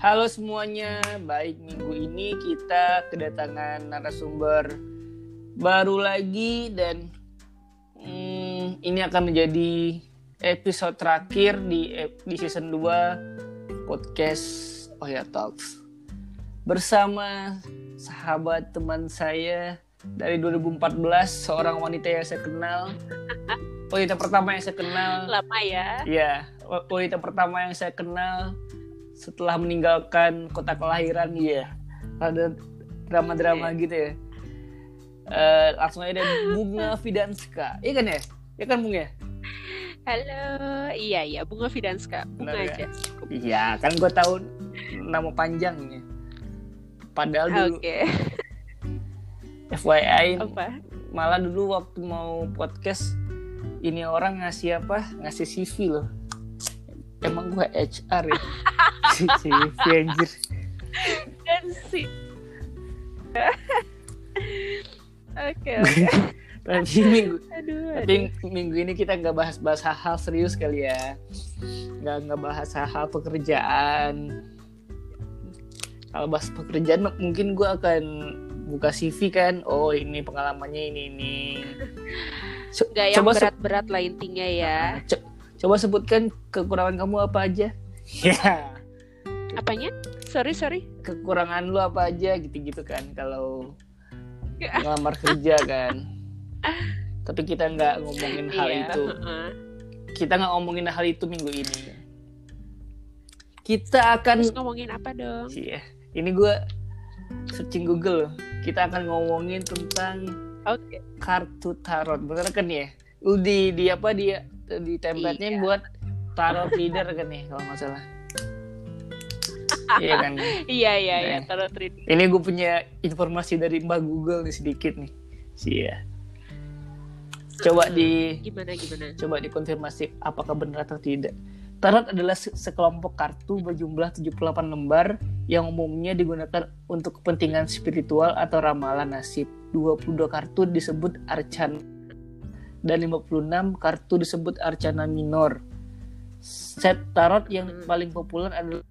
Halo semuanya, baik minggu ini kita kedatangan narasumber baru lagi dan hmm, ini akan menjadi episode terakhir di di season 2 podcast Oya Talks. Bersama sahabat teman saya dari 2014 seorang wanita yang saya kenal. Wanita pertama yang saya kenal. Lama ya. Ya wanita pertama yang saya kenal setelah meninggalkan kota kelahiran ya. Ada drama-drama gitu ya. Uh, langsung aja ada bunga Fidanska. Iya kan ya? Iya kan bunga halo. Iya iya. Bunga Fidanska. Bunga Benar, aja. Iya kan gue tahu nama panjangnya. Padahal dulu okay. FYI apa? malah dulu waktu mau podcast ini orang ngasih apa? Ngasih CV loh emang gue HR ya? CV anjir. Dan si. Oke oke. Tapi minggu aduh, tapi aduh. minggu ini kita nggak bahas-bahas hal-hal serius kali ya? Nggak nggak bahas hal-hal pekerjaan. Kalau bahas pekerjaan mungkin gue akan buka CV kan? Oh ini pengalamannya ini ini. So, Gak yang berat-berat lah intinya ya. Co coba sebutkan kekurangan kamu apa aja. Ya. Apanya? Sorry sorry. Kekurangan lu apa aja gitu-gitu kan kalau ngelamar kerja kan. Tapi kita nggak ngomongin hal iya, itu. kita nggak ngomongin hal itu minggu ini. Kita akan Terus ngomongin apa dong? Iya. Ini gue searching Google kita akan ngomongin tentang okay. kartu tarot. Bener kan ya? Lu di di apa dia di templatenya iya. buat tarot reader kan nih kalau nggak salah. Iya kan? Iya iya iya nah, tarot reader ini gue punya informasi dari mbak Google nih sedikit nih. Sih ya. Coba di gimana gimana? coba dikonfirmasi apakah benar atau tidak. Tarot adalah sekelompok kartu berjumlah 78 lembar yang umumnya digunakan untuk kepentingan spiritual atau ramalan nasib. 22 kartu disebut arcana dan 56 kartu disebut arcana minor. Set tarot yang hmm. paling populer adalah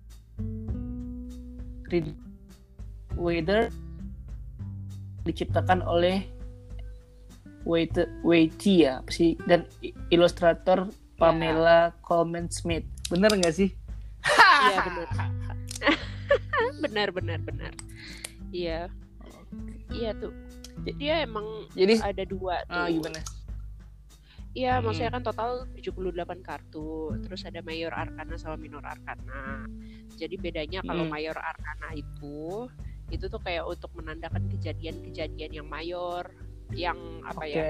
Weather diciptakan oleh Waiti ya dan ilustrator Pamela yeah. Coleman Smith. Bener nggak sih? Iya bener. benar benar benar. Iya. Iya tuh. Dia emang Jadi, ada dua tuh. Ah, gimana? Iya, hmm. maksudnya kan total 78 kartu. Terus ada mayor arkana sama minor arkana. Jadi bedanya kalau hmm. mayor arkana itu itu tuh kayak untuk menandakan kejadian-kejadian yang mayor, yang apa okay. ya?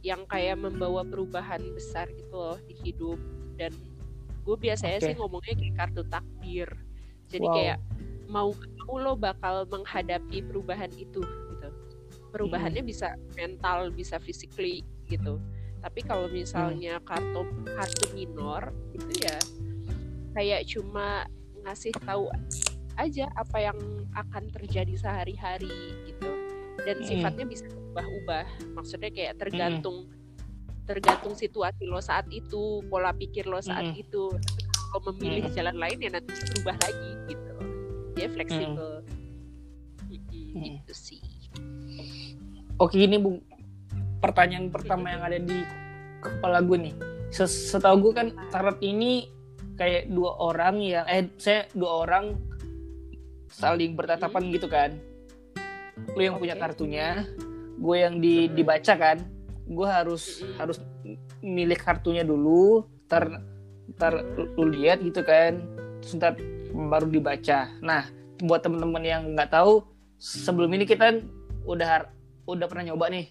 yang kayak membawa perubahan besar gitu loh di hidup dan gue biasanya okay. sih ngomongnya kayak kartu takdir jadi wow. kayak mau mau lo bakal menghadapi perubahan itu gitu perubahannya hmm. bisa mental bisa physically gitu tapi kalau misalnya hmm. kartu kartu minor itu ya kayak cuma ngasih tahu aja apa yang akan terjadi sehari-hari gitu dan hmm. sifatnya bisa ubah-ubah maksudnya kayak tergantung mm. tergantung situasi lo saat itu pola pikir lo saat mm. itu kalau memilih mm. jalan lain ya nanti bisa berubah lagi gitu dia fleksibel mm. gitu sih oke ini bu pertanyaan pertama yang ada di kepala gue nih. Setahu gue kan tarot ini kayak dua orang yang eh saya dua orang saling bertatapan gitu kan. Lu yang okay. punya kartunya gue yang di dibaca kan. Gue harus harus milik kartunya dulu ter ter lu lihat gitu kan. Terus ntar baru dibaca. Nah buat temen-temen yang nggak tahu sebelum ini kita udah udah pernah nyoba nih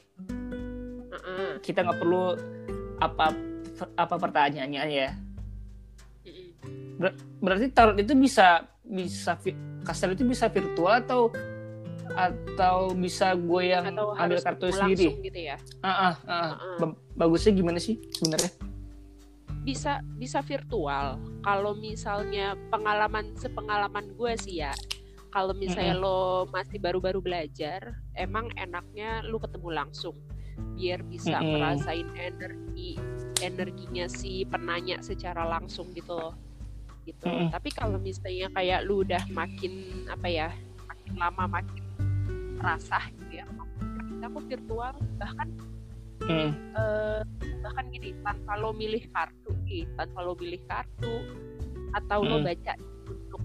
kita nggak perlu apa apa pertanyaannya ya Ber berarti tarot itu bisa bisa kastel itu bisa virtual atau atau bisa gue yang atau ambil kartu sendiri gitu ya ah, ah, ah. Uh-uh. bagusnya gimana sih sebenarnya bisa bisa virtual kalau misalnya pengalaman sepengalaman gue sih ya kalau misalnya mm-hmm. lo masih baru-baru belajar emang enaknya lo ketemu langsung biar bisa mm-hmm. ngerasain energi energinya si penanya secara langsung gitu loh gitu mm. tapi kalau misalnya kayak lu udah makin apa ya makin lama makin terasa gitu ya aku virtual bahkan mm. uh, bahkan gini tanpa lo milih kartu nih tanpa lo milih kartu atau mm. lo baca untuk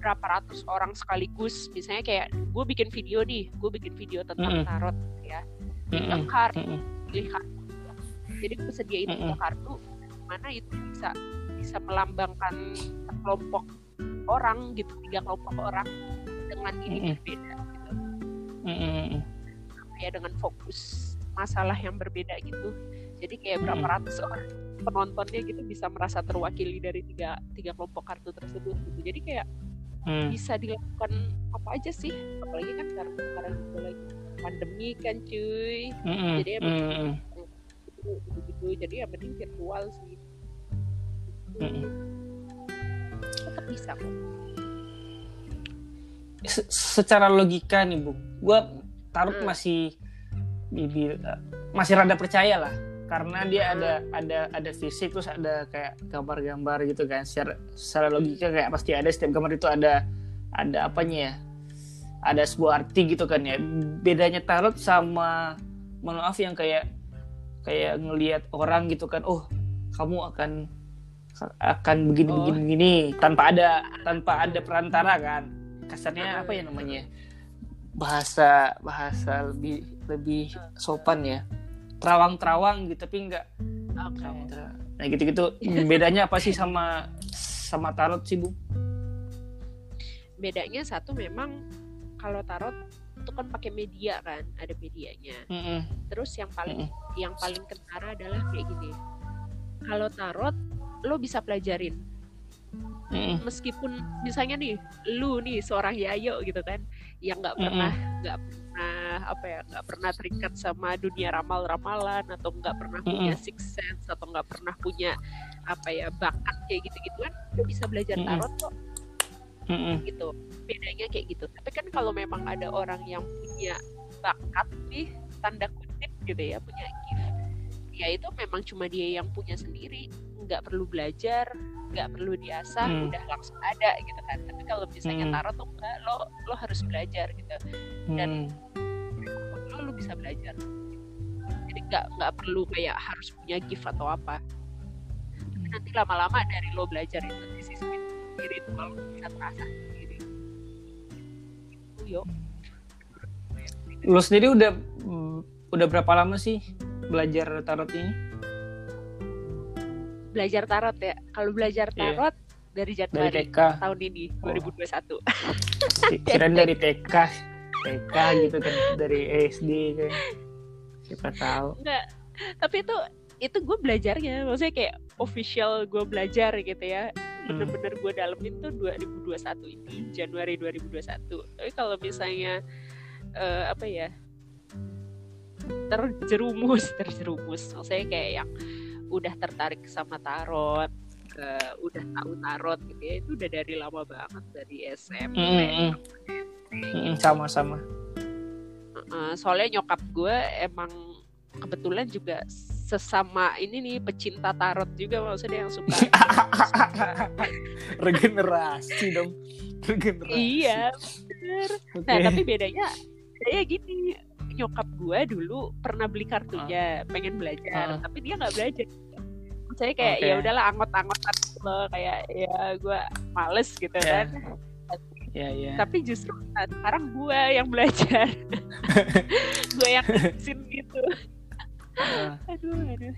berapa ratus orang sekaligus misalnya kayak gue bikin video nih gue bikin video tentang mm. tarot ya mm kartu pilih kartu jadi gue sediain mm kartu mana itu bisa bisa melambangkan kelompok orang gitu tiga kelompok orang dengan ini mm -hmm. berbeda gitu. Mm -hmm. ya dengan fokus masalah yang berbeda gitu. Jadi kayak berapa mm -hmm. ratus orang penontonnya gitu bisa merasa terwakili dari tiga tiga kelompok kartu tersebut gitu. Jadi kayak mm. bisa dilakukan apa aja sih? Apalagi kan sekarang sekarang lagi pandemi kan cuy mm -hmm. jadi ya mm -hmm. gitu, gitu, jadi ya mending virtual sih tetap bisa kok Se secara logika nih bu gue taruh hmm. masih bibir masih rada percaya lah karena dia hmm. ada ada ada fisik terus ada kayak gambar-gambar gitu kan secara secara logika kayak pasti ada setiap gambar itu ada ada apanya ya ada sebuah arti gitu kan ya. Bedanya tarot sama maaf yang kayak kayak ngelihat orang gitu kan oh kamu akan akan begini begini oh. begini. Tanpa ada tanpa ada perantara kan. Kasarnya apa ya namanya? bahasa bahasa lebih lebih sopan ya. Terawang terawang gitu tapi enggak okay. nah gitu gitu bedanya apa sih sama sama tarot sih bu? Bedanya satu memang kalau tarot itu kan pakai media kan ada medianya mm -hmm. terus yang paling mm -hmm. yang paling kentara adalah kayak gini kalau tarot lo bisa pelajarin mm. meskipun misalnya nih lu nih seorang yayo gitu kan yang nggak pernah nggak mm. pernah apa ya nggak pernah terikat sama dunia ramal-ramalan atau nggak pernah mm. punya six sense atau nggak pernah punya apa ya bakat kayak gitu gitu kan lu bisa belajar tarot kok mm gitu. Bedanya kayak gitu. Tapi kan kalau memang ada orang yang punya bakat nih tanda kutip gitu ya punya gift ya itu memang cuma dia yang punya sendiri. Nggak perlu belajar nggak perlu diasah hmm. udah langsung ada gitu kan. Tapi kalau misalnya hmm. tarot tuh enggak lo lo harus belajar gitu. Dan hmm. lo lo bisa belajar. Jadi nggak nggak perlu kayak harus punya gift atau apa. Tapi nanti lama-lama dari lo belajar itu sisi sendiri itu kalau bisa terasa sendiri itu yuk lo sendiri udah udah berapa lama sih belajar tarot ini belajar tarot ya. Kalau belajar iya. tarot yeah. dari Januari dari TK. tahun ini oh. 2021. Kira dari TK, TK gitu kan dari SD kan. Siapa tahu. Enggak. Tapi itu itu gue belajarnya, maksudnya kayak official gue belajar gitu ya. Bener-bener gue dalam itu 2021 ini Januari 2021. Tapi kalau misalnya uh, apa ya terjerumus terjerumus maksudnya kayak yang udah tertarik sama tarot ke udah tahu tarot gitu ya itu udah dari lama banget dari SMP mm -hmm. sama-sama uh, soalnya nyokap gue emang kebetulan juga sesama ini nih pecinta tarot juga maksudnya yang suka regenerasi dong regenerasi iya bener okay. nah tapi bedanya kayak gini nyokap gue dulu pernah beli kartunya uh. pengen belajar uh. tapi dia nggak belajar saya kayak okay. ya udahlah anggot-anggotan lo kayak ya gue males gitu yeah. kan yeah, yeah. tapi justru nah, sekarang gue yang belajar gue yang ngajarin gitu uh. aduh aduh.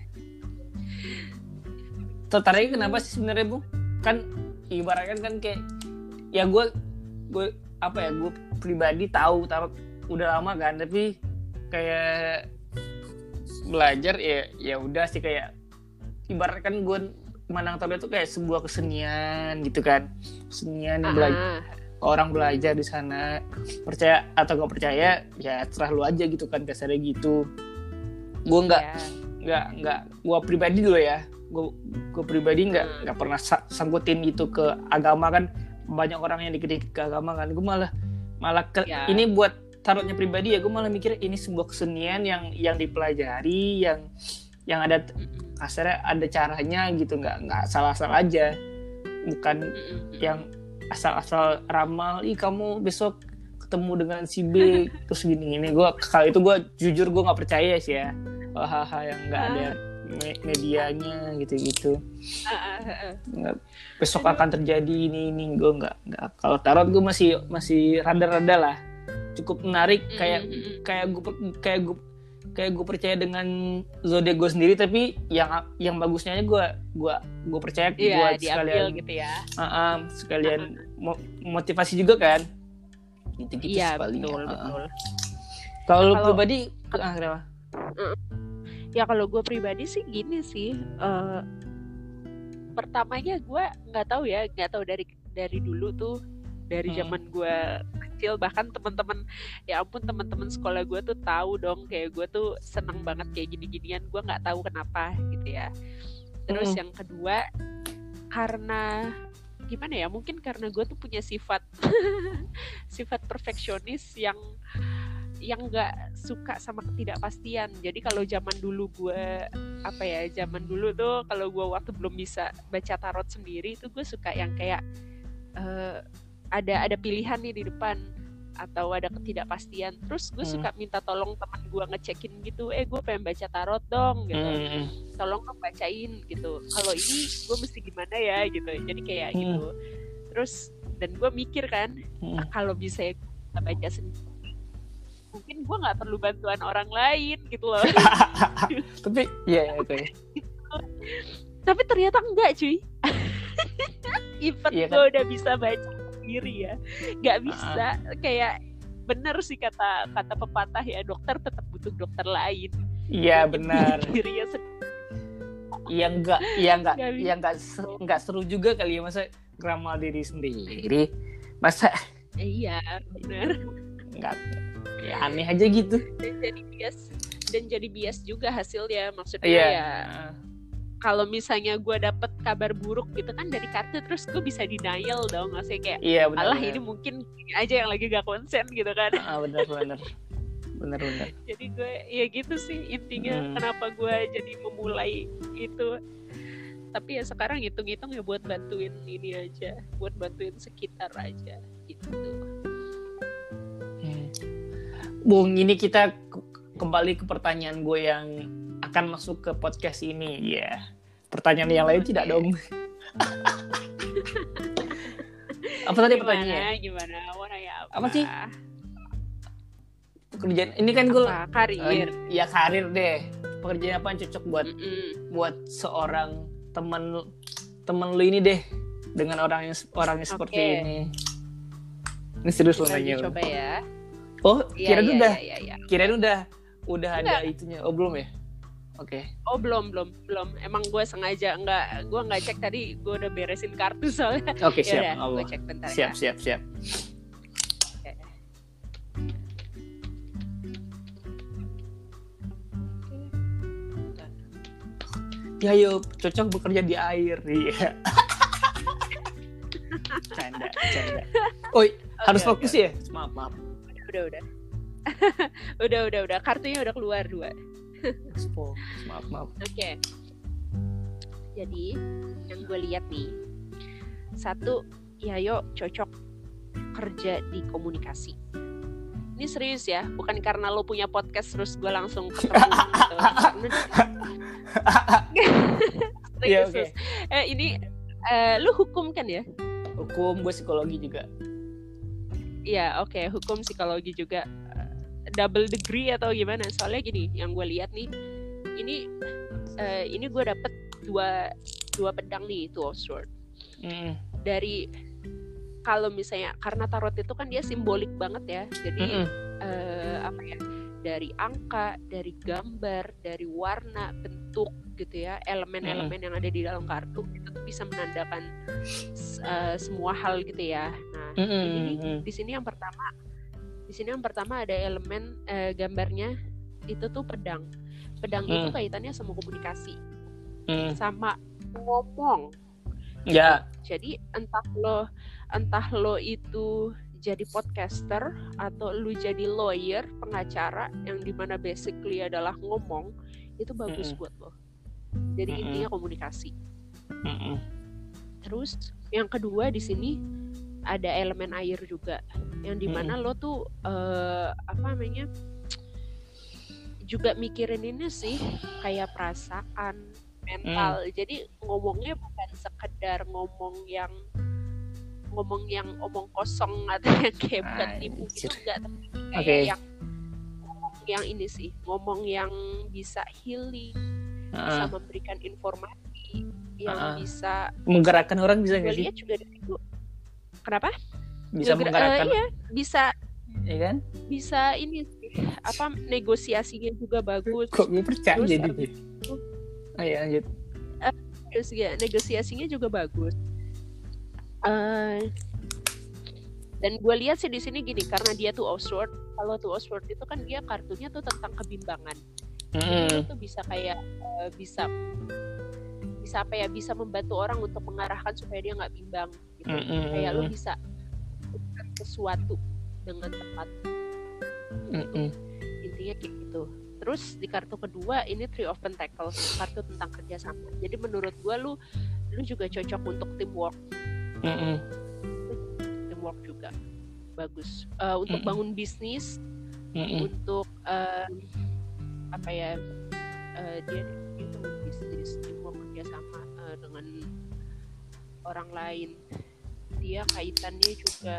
Tertarik kenapa sih sebenarnya bu? Kan ibaratkan kan kayak ya gue gue apa ya gue pribadi tahu tahu udah lama kan tapi kayak belajar ya ya udah sih kayak ibaratkan gue menang tahu itu kayak sebuah kesenian gitu kan. Kesenian yang belajar orang belajar di sana. Percaya atau gak percaya ya terah lu aja gitu kan kasarnya gitu gue nggak yeah. nggak nggak gue pribadi dulu ya gue pribadi nggak hmm. nggak pernah sangkutin gitu ke agama kan banyak orang yang dikritik ke agama kan gue malah malah ke, yeah. ini buat tarotnya pribadi ya gue malah mikir ini sebuah kesenian yang yang dipelajari yang yang ada kasarnya ada caranya gitu nggak nggak salah salah aja bukan Mm-mm. yang asal-asal ramal ih kamu besok ketemu dengan si B terus gini gini. Gue kalau itu gue jujur gue nggak percaya sih ya hal-hal yang nggak ada me- medianya gitu-gitu. Ah, ah, ah, ah. nggak besok akan terjadi ini ini. Gue nggak nggak. Kalau tarot gue masih masih rada-rada lah. Cukup menarik kayak Mm, mm, mm. kayak gue kayak gue kayak gue percaya dengan zodiak gue sendiri tapi yang yang bagusnya gue gue gue percaya buat diambil sekalian gitu ya. Ah, ah, sekalian mo- motivasi juga kan gitu gitu Iya, paling betul, betul. kalau pribadi ah, kenapa Ya kalau gue pribadi sih gini sih. eh, pertamanya gue nggak tahu ya, nggak tahu dari dari dulu tuh dari Hmm. zaman gue kecil bahkan teman-teman ya ampun teman-teman sekolah gue tuh tahu dong kayak gue tuh seneng banget kayak gini-ginian gue nggak tahu kenapa gitu ya terus Mm. yang kedua karena gimana ya mungkin karena gue tuh punya sifat sifat perfeksionis yang yang nggak suka sama ketidakpastian. Jadi kalau zaman dulu gue apa ya zaman dulu tuh kalau gue waktu belum bisa baca tarot sendiri tuh gue suka yang kayak eh, ada ada pilihan nih di depan atau ada ketidakpastian. Terus gue Hmm. suka minta tolong teman gue ngecekin gitu eh gue pengen baca tarot dong gitu. Mm, tolong dong bacain gitu. Kalau ini gue mesti gimana ya? gitu. Jadi kayak Hmm. gitu. Terus dan gue mikir kan. "Ah, kalau bisa ya gue baca sendiri mungkin gue nggak perlu bantuan orang lain gitu loh. Tapi ya ya, oke tapi ternyata enggak cuy. Even Iya kan? gue udah bisa baca sendiri ya. Nggak bisa kayak bener sih kata kata pepatah ya dokter tetap butuh dokter lain. Iya benar. dirinya sendiri yang enggak yang enggak yang enggak enggak seru juga kali ya masa ngeramal diri sendiri. Masa iya bener. Enggak ya aneh aja gitu. Dan jadi bias dan jadi bias juga hasilnya maksudnya iya. ya kalau misalnya gue dapet kabar buruk gitu kan dari kartu terus gue bisa denial dong maksudnya kayak iya benar alah benar. ini mungkin aja yang lagi gak konsen gitu kan ah, benar benar benar benar jadi gue ya gitu sih intinya Hmm. kenapa gue jadi memulai itu tapi ya sekarang hitung-hitung ya buat bantuin ini aja buat bantuin sekitar aja gitu Hmm. Bung, ini kita ke- kembali ke pertanyaan gue yang akan masuk ke podcast ini. Ya, pertanyaan yang lain tidak Oke. dong. apa tadi gimana pertanyaannya? gimana mau nanya apa Apa sih? Pekerjaan ini kan gue karir ya karir deh. Pekerjaan apa yang cocok buat Mm-mm. buat seorang teman teman lu ini deh dengan orang yang orangnya seperti Oke. ini. Ini serius lo nanya. coba ya Oh, Iya, kirain iya, udah. iya, iya. Kirain udah udah ada Enggak. itunya. Oh, belum ya? Oke. Oh belum belum belum. Emang gue sengaja nggak gue nggak cek tadi gue udah beresin kartu soalnya. Oke, siap. udah Allah. gue cek bentar Siap, ya. siap, siap. Ya, yuk, cocok bekerja di air. Iya. canda, canda. Oh, harus Oke, fokus ya? Maaf, maaf. Udah udah. udah udah udah kartunya udah keluar dua. Fokus. Maaf, maaf. Oke. Jadi yang gue lihat nih satu ya yuk cocok kerja di komunikasi. Ini serius ya, bukan karena lo punya podcast terus gue langsung ketemu gitu. Karena- Iya, serius. Eh ini eh, lu hukum kan ya? Hukum, gue psikologi juga. Iya, oke, hukum psikologi juga double degree atau gimana? Soalnya gini, yang gue lihat nih, ini eh, ini gue dapet dua dua pedang nih, two of sword. Mm, Dari kalau misalnya karena tarot itu kan dia simbolik banget ya, jadi mm-mm. eh, apa ya? Dari angka, dari gambar, dari warna, bentuk gitu ya, elemen-elemen yang ada di dalam kartu itu tuh bisa menandakan eh, semua hal gitu ya. Nah, Mm-mm, ini di sini yang pertama di sini yang pertama ada elemen eh, gambarnya itu tuh pedang pedang itu Hmm. kaitannya sama komunikasi Mm. sama ngomong Ya, jadi entah lo entah lo itu jadi podcaster atau lu jadi lawyer pengacara yang di mana basically adalah ngomong itu bagus Mm-mm. buat lo jadi Mm-mm. intinya komunikasi Mm-mm. terus yang kedua di sini ada elemen air juga yang di mana lo tuh uh, apa namanya juga mikirin ini sih kayak perasaan mental hmm. jadi ngomongnya bukan sekedar ngomong yang ngomong yang omong kosong atau yang kayak bukan tipu gitu enggak tapi kayak okay. yang ngomong yang ini sih ngomong yang bisa healing uh. bisa memberikan informasi yang uh. bisa menggerakkan orang bisa nggak sih? juga dari itu kenapa? Bisa Ngeger menggerakkan. uh, iya bisa ya kan? bisa ini apa negosiasinya juga bagus. Kok gue percaya Terus, jadi deh oh iya lanjut. uh, negosiasinya juga bagus. Uh, dan gue lihat sih di sini gini karena dia tuh Oswald kalau tuh Oswald itu kan dia kartunya tuh tentang kebimbangan. Mm. itu tuh bisa kayak uh, bisa bisa apa ya bisa membantu orang untuk mengarahkan supaya dia nggak bimbang gitu mm -hmm. kayak lo bisa sesuatu dengan tepat mm -hmm. intinya kayak gitu terus di kartu kedua ini Three of Pentacles kartu tentang kerjasama jadi menurut gue lu lu juga cocok untuk teamwork mm -hmm. teamwork juga bagus uh, untuk mm -hmm. bangun bisnis mm -hmm. untuk uh, apa ya uh, dia orang lain. Dia kaitannya juga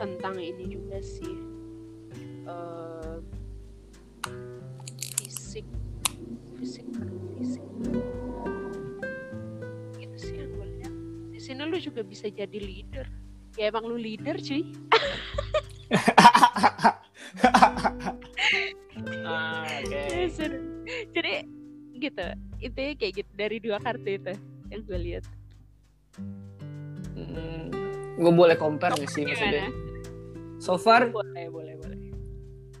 tentang ini juga sih. Uh, fisik fisik fisik. Sini lu juga bisa jadi leader. Ya emang lu leader cuy. Ah, okay. jadi gitu. Itu kayak gitu dari dua kartu itu yang gue lihat. Hmm, gue boleh compare gak sih maksudnya? so far boleh boleh boleh.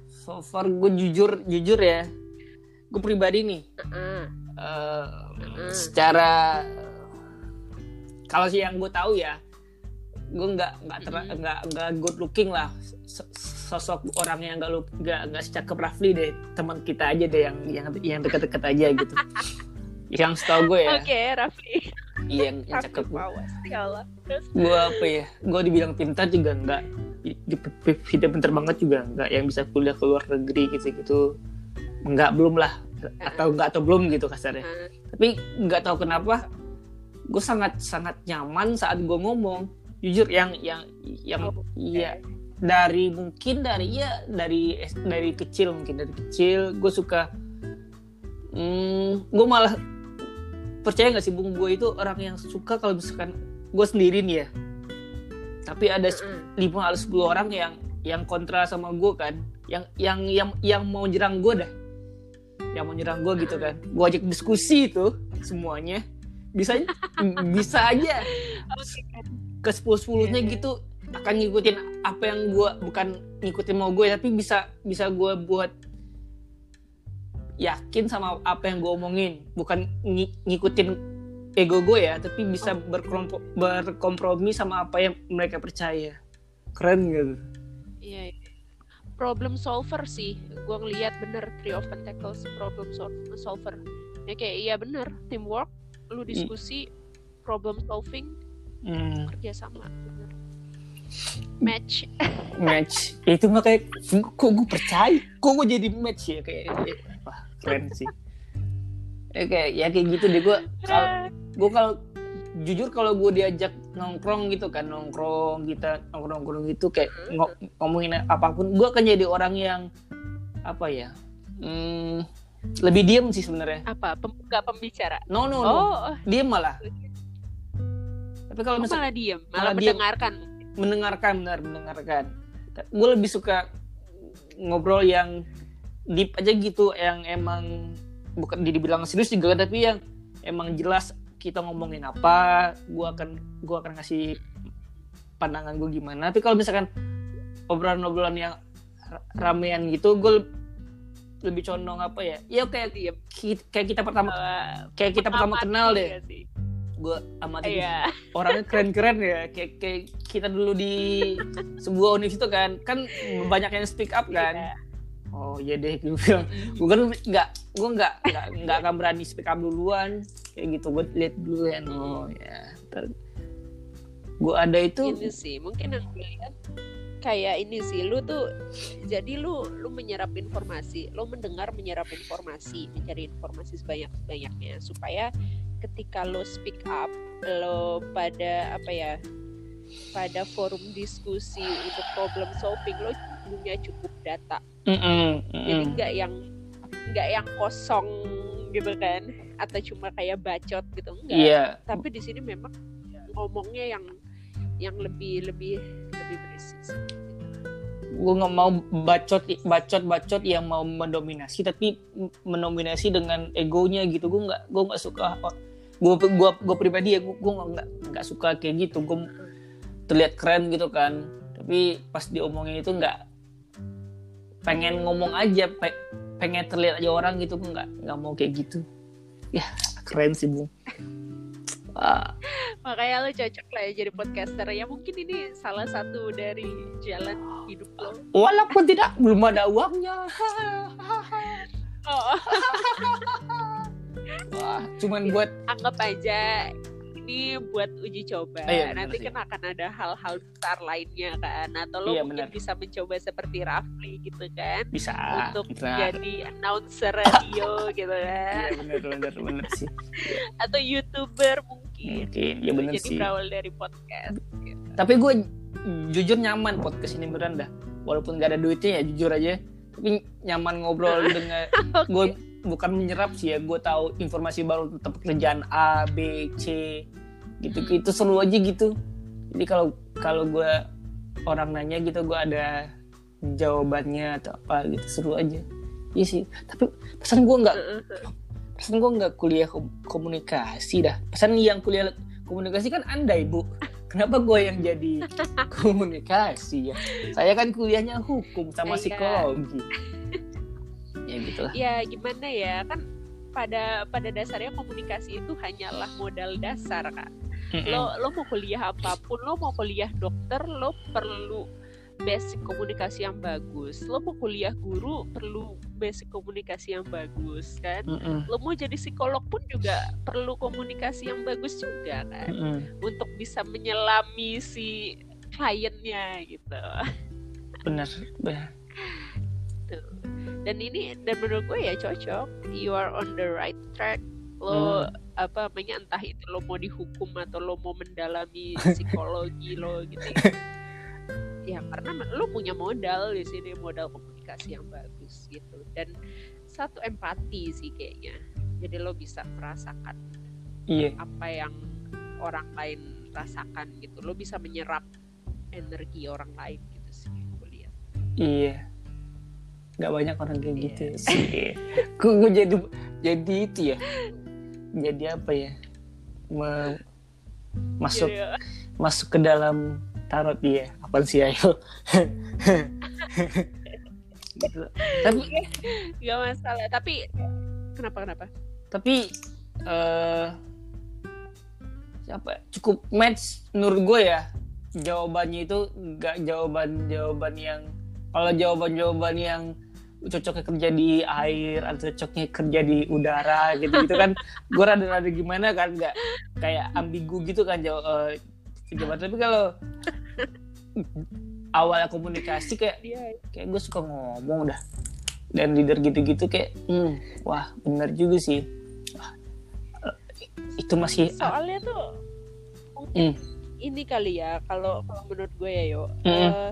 so far gue jujur jujur ya gue pribadi nih uh -uh. Uh, uh -uh. secara kalau sih yang gue tahu ya gue nggak nggak nggak nggak good looking lah. Sosok orangnya nggak lu nggak nggak secakep Rafli deh teman kita aja deh yang yang yang deket-deket aja gitu yang setahu gue ya. Oke okay, Rafli iya yang, yang cakep gue apa ya? Gue dibilang pintar juga nggak tidak pintar banget juga nggak yang bisa kuliah ke luar negeri gitu gitu nggak belum lah. Atau nggak atau belum gitu kasarnya. Tapi nggak tahu kenapa gue sangat sangat nyaman saat gue ngomong. Jujur yang yang yang oh, iya. Dari mungkin dari ya dari dari kecil mungkin dari kecil gue suka hmm, gue malah percaya nggak sih bung? Gue itu orang yang suka kalau misalkan gue sendiri nih ya. Tapi ada lima atau sepuluh orang yang yang kontra sama gue kan. Yang yang yang yang mau nyerang gue dah. Yang mau nyerang gue gitu kan. Gue ajak diskusi itu semuanya. Bisa bisa aja. Ke sepuluh sepuluhnya yeah, gitu akan ngikutin apa yang gue bukan ngikutin mau gue tapi bisa bisa gue buat yakin sama apa yang gue omongin. Bukan ng ngikutin ego gue ya tapi bisa berkompromi sama apa yang mereka percaya. Keren gitu. Iya yeah, problem solver sih. Gue ngeliat bener three of pentacles problem solver. Ya kayak iya bener teamwork lu hmm. diskusi hmm. problem solving hmm. kerja sama match. Match. Itu makanya kok gue percaya? Kok gue jadi match ya? Kayak keren sih. Ya kayak ya kayak gitu deh gue kalau gue kalau jujur kalau gue diajak nongkrong gitu kan nongkrong kita nongkrong nongkrong gitu kayak ng ngomongin apa pun gue akan jadi orang yang apa ya hmm, lebih diem sih sebenarnya. Apa? Pembuka pembicara? No no no. Oh. diem malah. Tapi kalau oh, misalnya malah diem. Malah, malah mendengarkan diem, mendengarkan. Benar mendengarkan. Gue lebih suka ngobrol yang deep aja gitu yang emang bukan dibilang serius juga tapi yang emang jelas kita ngomongin apa gue akan gue akan ngasih pandangan gue gimana tapi kalau misalkan obrolan-obrolan yang ramean gitu gue lebih condong apa ya ya kayak iya. kayak kita pertama uh, kayak kita pertama kenal deh gue amati iya. orangnya keren-keren ya kayak kayak kita dulu di sebuah universitas kan kan banyak yang speak up kan iya. Oh iya deh gue bilang. Gue kan nggak gue nggak nggak nggak akan berani speak up duluan. Kayak gitu gue lihat dulu ya. No ya gue ada itu ini sih mungkin yang gue lihat kayak ini sih lu tuh jadi lu lu menyerap informasi lu mendengar menyerap informasi mencari informasi sebanyak banyaknya supaya ketika lo speak up lo pada apa ya pada forum diskusi untuk problem solving lo punya cukup data mm -mm, mm -mm. jadi nggak yang nggak yang kosong gitu kan atau cuma kayak bacot gitu enggak Iya. tapi di sini memang ngomongnya yang yang lebih lebih lebih berisi sih. gue nggak mau bacot bacot bacot yang mau mendominasi tapi mendominasi dengan egonya gitu gue nggak gue nggak suka gue gue gue pribadi ya gue gue nggak nggak suka kayak gitu gue terlihat keren gitu kan tapi pas diomongin itu nggak pengen ngomong aja pe- pengen terlihat aja orang gitu nggak nggak mau kayak gitu. Ya keren sih bung. Wah, makanya lo cocok lah ya jadi podcaster. Ya mungkin ini salah satu dari jalan hidup lo. Walaupun tidak belum ada uangnya. Oh, wah cuman buat anggap aja ini buat uji coba. Iya, benar nanti sih. kan akan ada hal-hal besar lainnya kan. Atau lo Iya, mungkin bisa mencoba seperti Rafli gitu kan. Bisa untuk bisa. jadi announcer radio gitu kan. Iya bener bener bener sih. Atau youtuber mungkin. Mungkin ya bener jadi sih. berawal dari podcast gitu. tapi gue jujur nyaman podcast ini beneran dah. Walaupun gak ada duitnya ya jujur aja. Tapi nyaman ngobrol dengan gue bukan menyerap sih ya gue tahu informasi baru tentang pekerjaan A B C gitu. Gitu seru aja gitu. Jadi kalau kalau gue orang nanya gitu gue ada jawabannya atau apa gitu seru aja. Iya sih. Tapi pesan gue nggak pesan gue nggak kuliah kom- komunikasi dah. Pesan yang kuliah komunikasi kan anda ibu kenapa gue yang jadi komunikasi ya? Saya kan kuliahnya hukum sama Iya. psikologi ya gitu lah. Ya gimana ya? Kan pada pada dasarnya komunikasi itu hanyalah modal dasar kak. Lo lo mau kuliah apa pun lo mau kuliah dokter lo perlu basic komunikasi yang bagus. Lo mau kuliah guru perlu basic komunikasi yang bagus kan? Mm-mm. lo mau jadi psikolog pun juga perlu komunikasi yang bagus juga kan? Mm-mm. untuk bisa menyelami si kliennya gitu. Benar benar. Tuh. Dan ini dan menurut gue ya cocok. You are on the right track. Lo apa namanya entah itu lo mau dihukum atau lo mau mendalami psikologi lo gitu ya. ya karena lo punya modal di sini modal komunikasi yang bagus gitu. Dan satu empati sih kayaknya. Jadi lo bisa merasakan iya. apa yang orang lain rasakan gitu. Lo bisa menyerap energi orang lain gitu sih gue lihat. Iya nggak banyak orang kayak Iya. gitu sih. Gue gue jadi jadi itu ya. Jadi apa ya? Me- masuk Iya, masuk ke dalam tarot dia. Apa sih ayo? Gitu. tapi nggak masalah. Tapi kenapa kenapa? Tapi eh siapa ya? cukup match menurut gue ya. Jawabannya itu nggak jawaban jawaban yang kalau jawaban jawaban yang cocoknya kerja di air atau cocoknya kerja di udara gitu gitu kan. Gue rada-rada gimana kan nggak kayak ambigu gitu kan jawab jawaban tapi kalau awalnya komunikasi kayak dia kayak gue suka ngomong dah. Dan leader gitu-gitu kayak hmm, wah bener juga sih. Wah, eh, itu masih ah, soalnya tuh mungkin hmm, ini kali ya kalau menurut gue ya yo Mm-mm. Eh,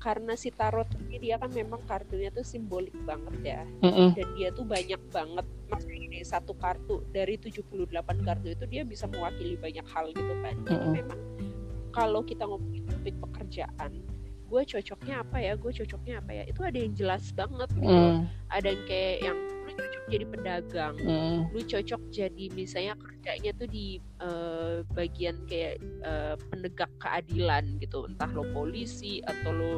karena si tarot ini dia kan memang kartunya tuh simbolik banget ya. Mm-mm, dan dia tuh banyak banget maksudnya ini satu kartu dari 78 kartu itu dia bisa mewakili banyak hal gitu kan. Jadi Mm-mm. memang kalau kita ngomongin topik pekerjaan gue cocoknya apa ya? Gue cocoknya apa ya? Itu ada yang jelas banget gitu. Mm, ada yang kayak yang lu cocok jadi pedagang. Mm, lu cocok jadi misalnya kerjanya tuh di eh, bagian kayak eh, penegak keadilan gitu. Entah lo polisi atau lo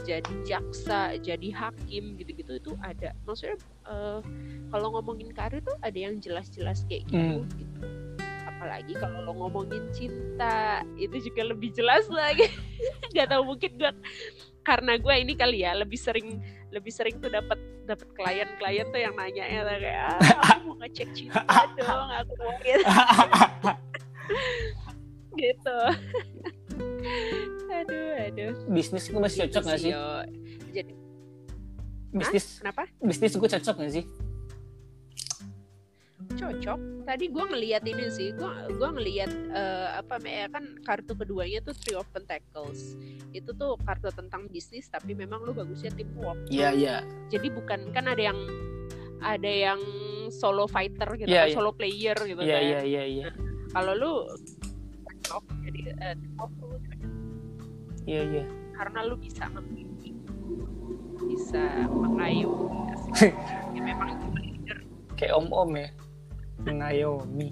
jadi jaksa jadi hakim gitu-gitu itu ada. Maksudnya eh, kalau ngomongin karir tuh ada yang jelas-jelas kayak gitu, Hmm. gitu. Apalagi kalau lo ngomongin cinta itu juga lebih jelas lagi. Nggak tahu mungkin gue karena gue ini kali ya lebih sering lebih sering tuh dapat dapet klien-klien tuh yang nanya ya kayak ah, aku mau ngecek cinta dong aku mau gitu gitu. Aduh aduh. Bisnis gue masih cocok gak sih yo. jadi bisnis kenapa? bisnis gue cocok gak sih cocok. Tadi gue ngeliat ini sih gue gua ngeliat eh, apa ya kan kartu keduanya tuh Three of Pentacles. Itu tuh kartu tentang bisnis tapi memang lu bagusnya teamwork iya iya. Jadi bukan kan ada yang ada yang solo fighter gitu Iya, kan, iya. solo player gitu iya kan. iya iya iya. Kalau lu cocok jadi eh, teamwork cocok. iya iya. Karena lu bisa membimbing bisa mengayomi ya memang itu leader kayak om om ya mengayomi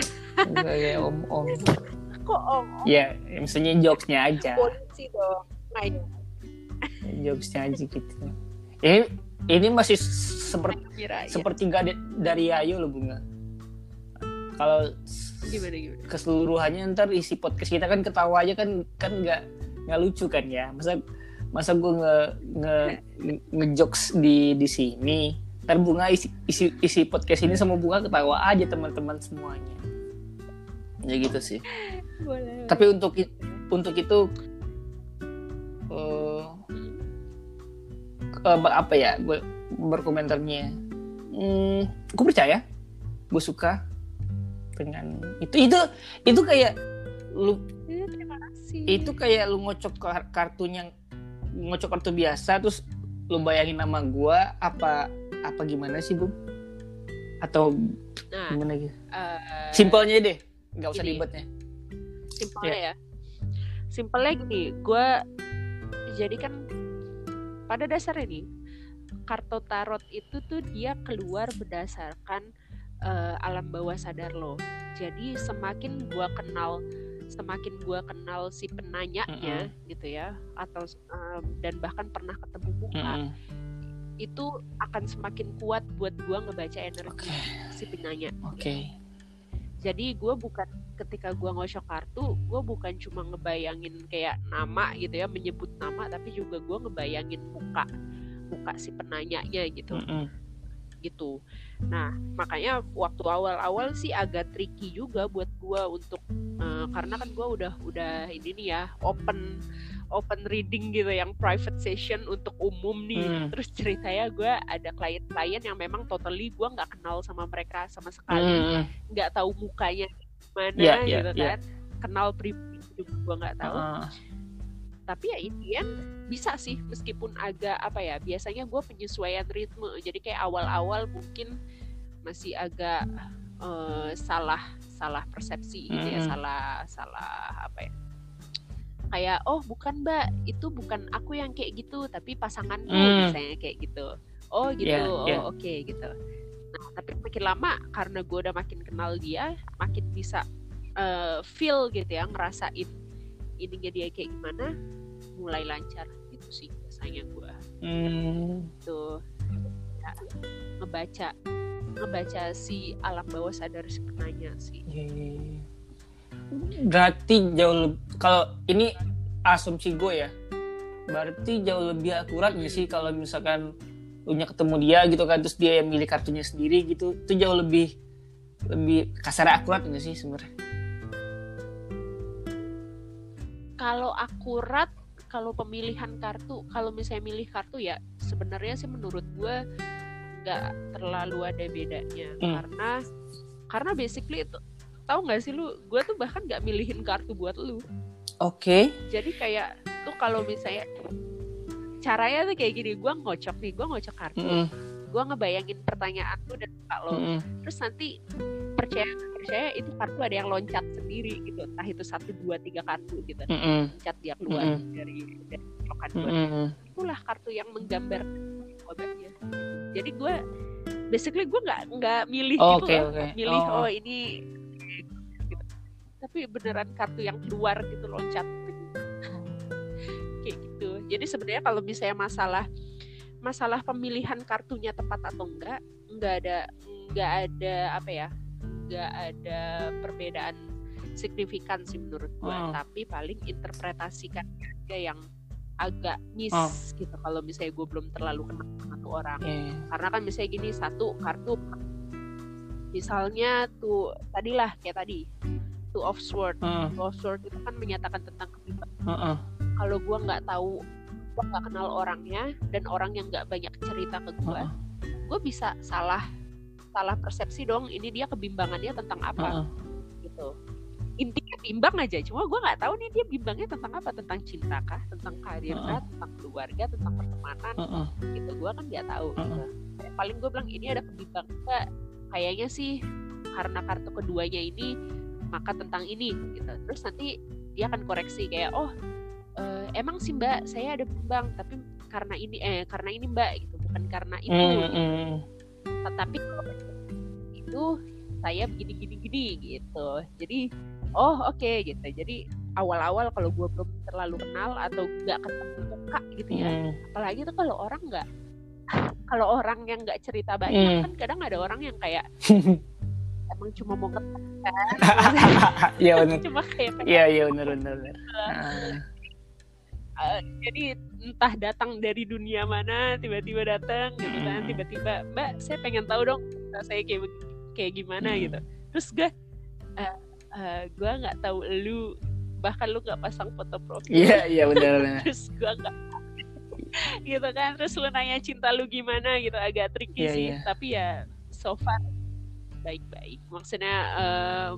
Enggak kayak om om kok om ya misalnya jokesnya aja. Polisi dong. Ngayomi jokesnya aja gitu. Ini ini masih seperti Mira, ya. sepertiga de- dari Ayu loh bunga. Kalau gimana gimana? keseluruhannya ntar isi podcast kita kan ketawa aja kan kan nggak nggak lucu kan ya. Masa masa gue nge nge ngejokes di di sini ntar bunga isi, isi isi podcast ini sama bunga ketawa aja teman-teman semuanya. Ya gitu sih. Boleh tapi untuk untuk itu eh eh, ber- apa ya gue berkomentarnya. Hmm, gue percaya gue suka dengan itu. Itu itu kayak lu Ya, terima kasih. itu kayak lu ngocok kar- kartunya ngocok kartu biasa terus lu bayangin nama gua apa apa gimana sih bu atau nah gimana gitu? eh, simpelnya deh nggak usah ribetnya. Simpelnya ya. Simpelnya gini gue jadi kan pada dasarnya nih kartu tarot itu tuh dia keluar berdasarkan eh, alam bawah sadar lo. Jadi semakin gue kenal semakin gue kenal si penanyanya gitu ya atau em, dan bahkan pernah ketemu muka Mm-mm. Itu akan semakin kuat buat gue ngebaca energi oke. si penanya oke. Jadi gue bukan ketika gue ngosok kartu gue bukan cuma ngebayangin kayak nama gitu ya menyebut nama tapi juga gue ngebayangin muka muka si penanyanya gitu. Mm-mm. gitu. Nah makanya waktu awal-awal sih agak tricky juga buat gue untuk eh, karena kan gue udah udah ini nih ya open open reading gitu yang private session untuk umum nih. Hmm. terus ceritanya gue ada klien-klien yang memang totally gue nggak kenal sama mereka sama sekali. Mm-mm. nggak tahu mukanya mana Iya, iya, gitu iya. kan. Kenal pribadi juga gue nggak tahu. Ah, tapi ya Indian bisa sih meskipun agak apa ya biasanya gue penyesuaian ritme. Jadi kayak awal-awal mungkin masih agak eh, salah salah persepsi gitu ya salah salah apa ya kayak oh bukan mbak itu bukan aku yang kayak gitu tapi pasanganku Mm. misalnya kayak gitu oh gitu Iya, oh iya. oke gitu nah tapi makin lama karena gue udah makin kenal dia makin bisa eh, feel gitu ya ngerasain ininya dia kayak gimana mulai lancar gitu sih biasanya gue mm. tuh ya, ngebaca ngebaca si alam bawah sadar si penanya sih Iya, iya, iya. Berarti jauh lebih kalau ini asumsi gue ya. Berarti jauh lebih akurat nggak sih kalau misalkan lu nya ketemu dia gitu kan terus dia yang milih kartunya sendiri gitu itu jauh lebih lebih kasar akurat nggak sih sebenarnya? Kalau akurat kalau pemilihan kartu kalau misalnya milih kartu ya sebenarnya sih menurut gue nggak terlalu ada bedanya. Hmm. karena karena basically itu tahu nggak sih lu gue tuh bahkan nggak milihin kartu buat lu oke jadi kayak tuh kalau misalnya caranya tuh kayak gini gue ngocok nih gue ngocok kartu Mm-mm. gue ngebayangin pertanyaan lu dan muka lo Mm-mm. terus nanti percaya percaya itu kartu ada yang loncat sendiri gitu entah itu satu dua tiga kartu gitu Mm-mm. loncat dia keluar Mm-mm. dari dari cocokan gue Mm-mm. itulah kartu yang menggambar obatnya jadi gue basically gue nggak nggak milih Oh, gitu loh oke. milih Oh. oh, ini gitu. Tapi beneran kartu yang keluar gitu loncat kayak gitu jadi sebenarnya kalau misalnya masalah masalah pemilihan kartunya tepat atau enggak nggak ada nggak ada apa ya nggak ada perbedaan signifikan sih menurut gue Hmm. tapi paling interpretasikan aja yang agak miss Oh. gitu kalau misalnya gue belum terlalu kenal sama tuh orang Iya. karena kan misalnya gini satu kartu misalnya tuh tadilah kayak tadi two of sword Heeh, two of sword itu kan menyatakan tentang kebimbangan heeh. kalau gue nggak tahu gue nggak kenal orangnya dan orang yang nggak banyak cerita ke gue Heeh. gue bisa salah salah persepsi dong ini dia kebimbangannya tentang apa Heeh. gitu intinya bimbang aja cuma gue nggak tahu nih dia bimbangnya tentang apa tentang cinta kah tentang karir kah tentang keluarga tentang pertemanan Heeh. gitu gue kan nggak tahu gitu. Yang paling gue bilang ini ada kebimbangan kayaknya sih karena kartu keduanya ini maka tentang ini gitu terus nanti dia akan koreksi kayak oh eh, emang sih mbak saya ada bimbang tapi karena ini eh karena ini mbak gitu bukan karena itu Hmm, gitu. hmm. tetapi itu saya begini gini gini gitu jadi oh oke gitu jadi awal-awal kalau gue belum terlalu kenal atau nggak ketemu muka gitu ya Hmm. apalagi tuh kalau orang nggak kalau orang yang nggak cerita banyak Hmm. kan kadang ada orang yang kayak emang cuma mau ngetek kan Iya benar. cuma kayak Iya iya benar benar. Ah. eh, jadi entah datang dari dunia mana tiba-tiba datang gitu kan tiba-tiba mbak saya pengen tahu dong saya kayak kayak gimana Hmm. gitu terus gue eh, eh, gue nggak tahu lu bahkan lu nggak pasang foto profil Iya iya benar benar. terus gue nggak gitu kan terus lu nanya cinta lu gimana gitu agak tricky Iya, sih iya. tapi ya so far baik-baik maksudnya em,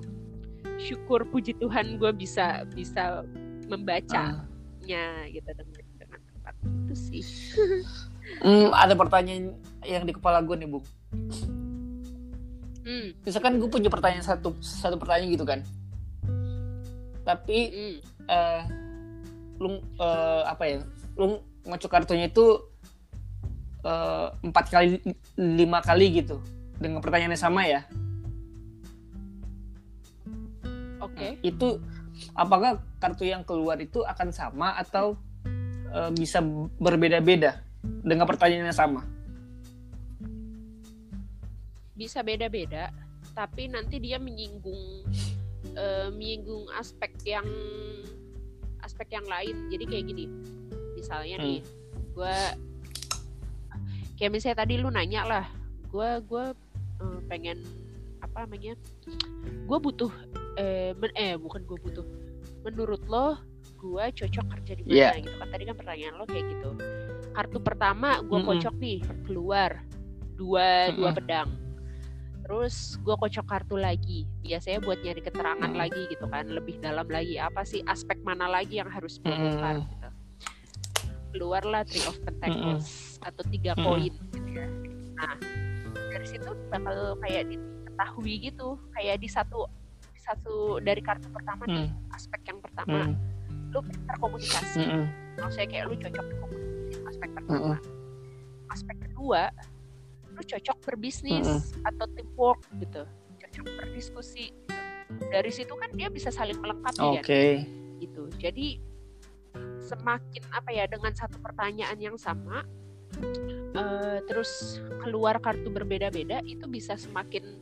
syukur puji Tuhan gue bisa bisa membacanya Ah. gitu dengan dengan tepat itu sih Hmm, ada pertanyaan yang di kepala gue nih, Bu. hmm, Misalkan gue punya pertanyaan satu satu pertanyaan gitu kan. Tapi hmm. eh lu eh, apa ya? Lu ngocok kartunya itu eh, empat kali lima kali gitu dengan pertanyaan yang sama ya. oke Itu apakah kartu yang keluar itu akan sama atau eh, bisa berbeda-beda dengan pertanyaan yang sama? bisa beda-beda tapi nanti dia menyinggung eh, menyinggung aspek yang aspek yang lain jadi kayak gini misalnya nih gue kayak misalnya tadi lu nanya lah gue gue eh, pengen apa namanya gue butuh eh, men- eh bukan gue butuh menurut lo gue cocok kerja di mana Iya. gitu kan? Tadi kan pertanyaan lo kayak gitu. Kartu pertama gue Mm-mm. kocok nih keluar. Dua dua Mm-mm. pedang. Terus gue kocok kartu lagi. Biasanya buat nyari keterangan Mm. lagi gitu kan? Lebih dalam lagi. Apa sih aspek mana lagi yang harus Mm. gitu? Keluarlah three of pentacles atau tiga koin gitu ya. Nah dari situ bakal kayak diketahui gitu. Kayak di satu di satu dari kartu pertama nih Hmm, aspek yang pertama hmm, lu pintar komunikasi hmm, maksudnya kayak lu cocok di komunikasi aspek hmm, pertama aspek kedua lu cocok berbisnis Mm-mm. atau teamwork gitu. Cocok berdiskusi gitu. dari situ kan dia bisa saling melengkapi Oke. kan gitu. Jadi semakin apa ya dengan satu pertanyaan yang sama eh, terus keluar kartu berbeda-beda itu bisa semakin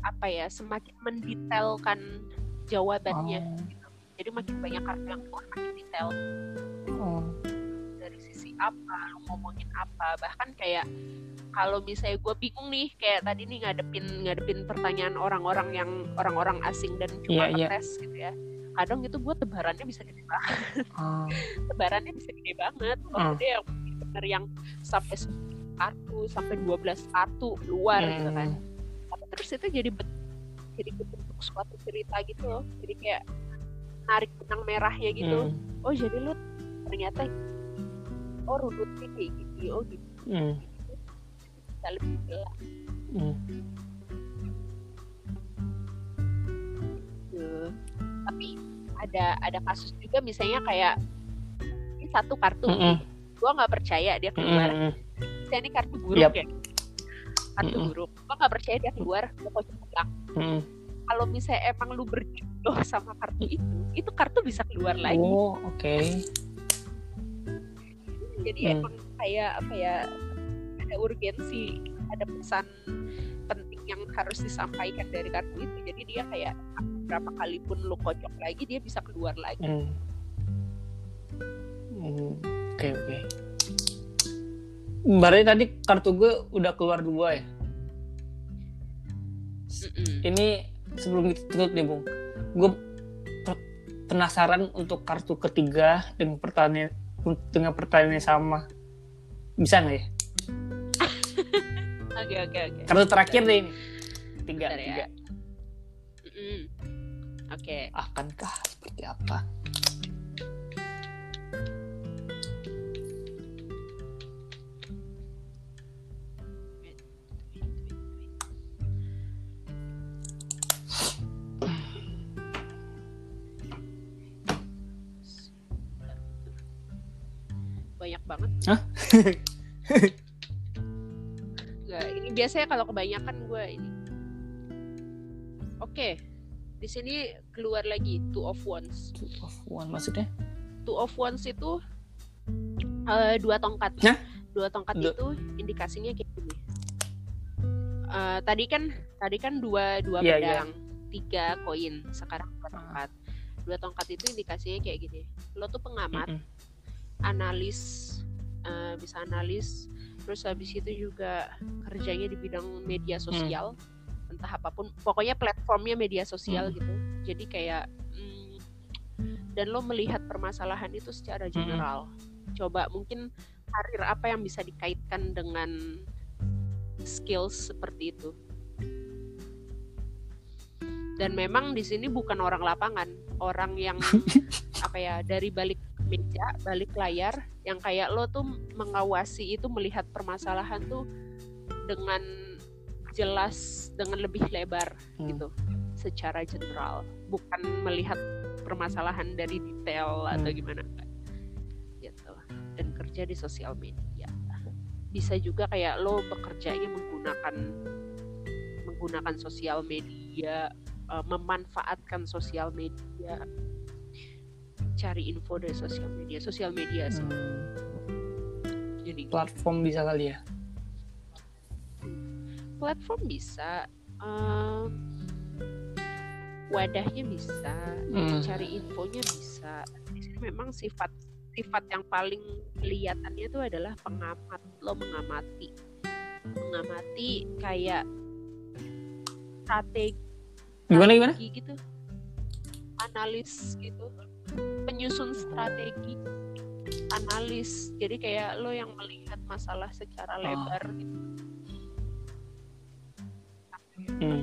apa ya semakin mendetailkan jawabannya Oh, jadi makin banyak kartu yang keluar makin detail oh. dari sisi apa lu ngomongin apa bahkan kayak kalau misalnya gue bingung nih kayak tadi nih ngadepin ngadepin pertanyaan orang-orang yang orang-orang asing dan cuma Iya, iya. ngetes gitu ya kadang itu gue tebarannya bisa gede banget Oh. tebarannya bisa gede banget Hmm. maksudnya yang bener yang sampai 10 kartu sampai 12 kartu keluar gitu kan Hmm. Tapi terus itu jadi jadi bentuk suatu cerita gitu loh jadi kayak narik benang merahnya gitu Hmm. oh jadi lu ternyata oh runutnya kayak gini oh gitu Hmm. bisa lebih jelas Hmm. gitu. tapi ada ada kasus juga misalnya kayak ini satu kartu Mm-mm. Gua nggak percaya dia keluar Hmm. misalnya ini kartu buruk Yap. ya kartu Mm-mm. buruk gua nggak percaya dia keluar gua kocok ulang Hmm. kalau misalnya emang lu berjodoh sama kartu itu itu kartu bisa keluar lagi Oh, oke. jadi Hmm. emang kayak apa ya ada urgensi ada pesan penting yang harus disampaikan dari kartu itu jadi dia kayak berapa kali pun lu kocok lagi dia bisa keluar lagi Hmm. Oke oke. Berarti tadi kartu gue udah keluar dua ya. Mm-mm. Ini sebelum kita tutup nih bung, gue penasaran untuk kartu ketiga dengan pertanyaan dengan pertanyaan yang sama. Bisa nggak ya? Oke oke oke. Kartu terakhir deh ini. Tiga, Bentar ya. tiga. Mm-mm. Oke. Akankah seperti apa? Hah? Nggak, ini biasanya kalau kebanyakan gue ini. Oke. Di sini keluar lagi two of wands. Two of one maksudnya? Two of wands itu eh, dua tongkat. Hah? Dua tongkat Du- itu indikasinya kayak gini. Eh, tadi kan tadi kan dua dua Iya, iya. pedang, tiga koin. Sekarang dua tongkat. Dua tongkat itu indikasinya kayak gini. Lo tuh pengamat, Mm-mm. analis, eh, bisa analis. Terus habis itu juga kerjanya di bidang media sosial, entah apa pun. Pokoknya platformnya media sosial Hmm. gitu. Jadi kayak mm, dan lo melihat permasalahan itu secara general. Coba mungkin karir apa yang bisa dikaitkan dengan skills seperti itu. Dan memang di sini bukan orang lapangan, orang yang apa ya dari balik meja, balik layar, yang kayak lo tuh mengawasi itu melihat permasalahan tuh dengan jelas, dengan lebih lebar Hmm. gitu, secara general, bukan melihat permasalahan dari detail atau Hmm. gimana gitu. Dan kerja di sosial media, bisa juga kayak lo bekerjanya menggunakan menggunakan sosial media, eh, memanfaatkan sosial media, cari info dari sosial media, sosial media sih. Hmm, Jadi platform bisa kali ya? platform bisa, em, wadahnya bisa, Hmm. cari infonya bisa. Memang sifat sifat yang paling kelihatannya itu adalah pengamat. Lo mengamati, mengamati kayak strategi Gimana gimana? gitu, analis gitu, penyusun strategi, analis. Jadi kayak lo yang melihat masalah secara Oh. lebar gitu. Hmm.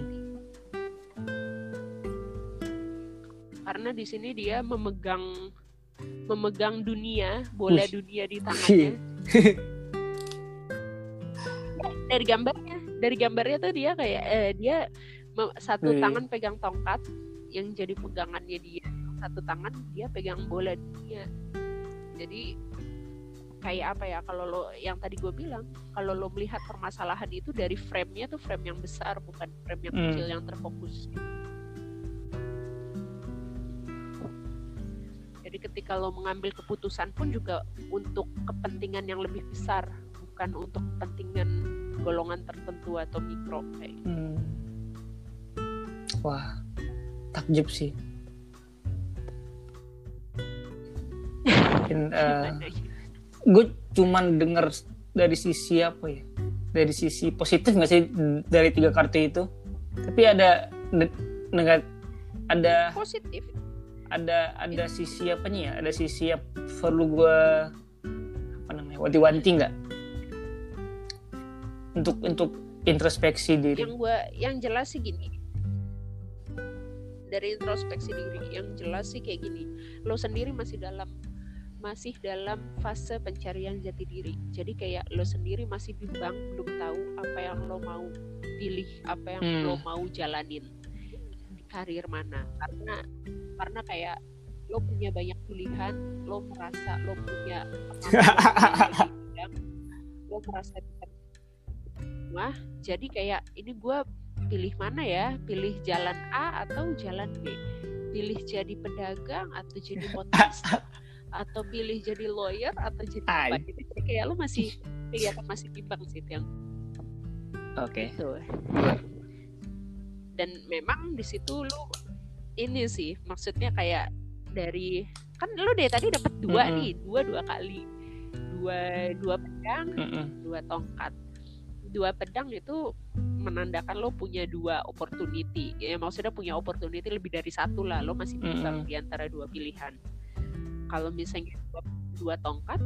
karena di sini dia memegang memegang dunia bola Wih. dunia di tangannya dari gambarnya dari gambarnya tuh dia kayak eh, dia satu Wih. tangan pegang tongkat yang jadi pegangannya dia satu tangan dia pegang bola dunia jadi kayak apa ya kalau lo yang tadi gue bilang kalau lo melihat permasalahan itu dari frame-nya tuh frame yang besar bukan frame yang Hmm. kecil yang terfokus Jadi ketika lo mengambil keputusan pun juga untuk kepentingan yang lebih besar, bukan untuk kepentingan golongan tertentu atau mikro kayak gitu. Hmm. Wah, takjub sih. Mungkin, eh, gue cuman denger dari sisi apa ya? Dari sisi positif nggak sih dari tiga kartu itu? Tapi ada ne- negat, ada Positif. ada ada sisi apanya ya? Ada sisi yang perlu gue apa namanya? Wanti-wanti nggak? Untuk untuk introspeksi diri. Yang gua yang jelas sih gini. Dari introspeksi diri, yang jelas sih kayak gini. Lo sendiri masih dalam masih dalam fase pencarian jati diri. Jadi kayak lo sendiri masih bimbang, belum tahu apa yang lo mau pilih, apa yang Hmm. lo mau jalanin di karir mana. Karena karena kayak lo punya banyak pilihan, lo merasa lo punya bidang, lo merasa bisa wah jadi kayak ini gue pilih mana ya pilih jalan A atau jalan B pilih jadi pedagang atau jadi motorista atau pilih jadi lawyer atau jadi apa gitu Jadi kayak lo masih kelihatan masih bimbang sih yang Oke. itu dan memang di situ lu ini sih maksudnya kayak dari kan lu dari tadi dapat dua Mm-mm. nih dua dua kali dua dua pedang Mm-mm. dua tongkat dua pedang itu menandakan lo punya dua opportunity ya maksudnya punya opportunity lebih dari satu lah lo masih bimbang Mm-mm. di antara dua pilihan kalau misalnya dua, tongkat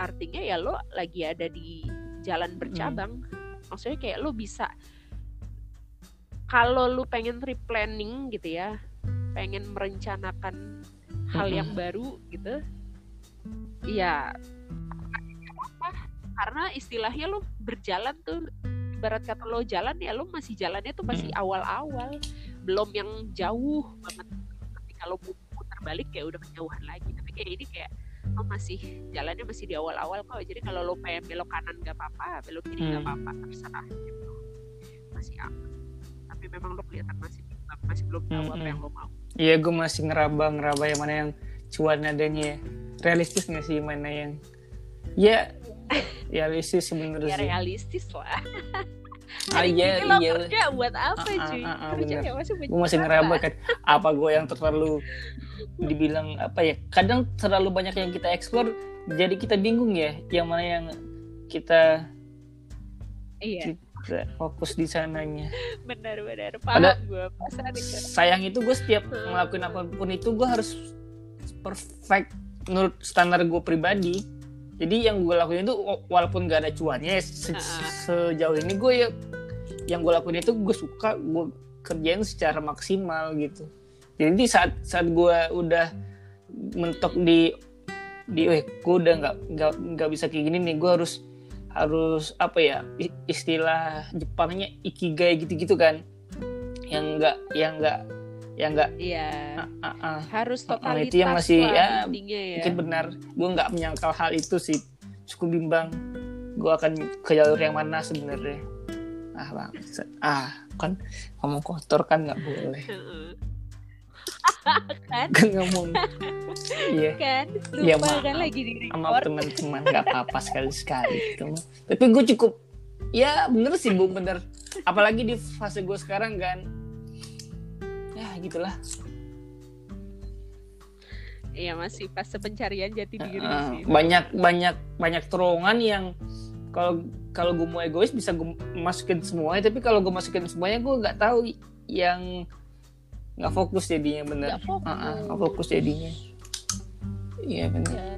artinya ya lo lagi ada di jalan bercabang. Maksudnya kayak lo bisa kalau lo pengen replanning gitu ya pengen merencanakan hal yang baru gitu ya apa karena istilahnya lo berjalan tuh ibarat kata lo jalan ya lo masih jalannya tuh masih awal-awal belum yang jauh banget. Tapi kalau mau putar balik ya udah kejauhan lagi tapi kayak ini kayak lo masih jalannya masih di awal-awal kok jadi kalau lo pengen belok kanan gak apa-apa belok kiri gak Hmm. apa-apa terserah gitu masih aman tapi memang lo kelihatan masih masih belum tahu apa Mm-mm. yang lo mau Iya gue masih ngeraba ngeraba yang mana yang cuan adanya ya. realistis nggak sih mana yang ya ya realistis sebenarnya ya realistis lah ah iya lo iya. kerja buat apa Ah, ah, cuy? ah, ah, kerja bener. ya masih gue masih ngeraba kan. Apa gue yang terlalu dibilang apa ya kadang terlalu banyak yang kita explore jadi kita bingung ya yang mana yang kita iya. kita fokus di sananya. Benar-benar paham gue sayang itu gue setiap Hmm. ngelakuin apa pun itu gue harus perfect menurut standar gue pribadi jadi yang gue lakuin itu wa- walaupun gak ada cuannya se- Ah. sejauh ini gue ya yang gue lakuin itu gue suka gue kerjain secara maksimal gitu jadi di saat saat gue udah mentok di di eh gue udah nggak nggak nggak bisa kayak gini nih gue harus harus apa ya istilah Jepangnya ikigai gitu-gitu kan yang enggak yang enggak yang enggak? Iya. Ah, ah, ah. harus totalitas itu yang masih, ya, ya. mungkin benar. Gue nggak menyangkal hal itu sih. Cukup bimbang. Gue akan ke jalur yang mana sebenarnya. Ah bang ah kan ngomong kotor kan nggak boleh. Heeh. kan? Kan ngomong. Iya. Kan? Ya, lupa maaf. kan lagi di sama record. teman-teman nggak apa-apa sekali-sekali gitu mah. tapi gue cukup ya bener sih bu bener. Apalagi di fase gue sekarang kan ya gitulah. Iya masih fase pencarian jati diri sih banyak banyak banyak terowongan yang kalau kalau gue mau egois bisa gue masukin semuanya tapi kalau gue masukin semuanya gue nggak tahu yang nggak fokus jadinya bener. Nggak fokus. Heeh, nggak fokus jadinya. Iya bener. Ya.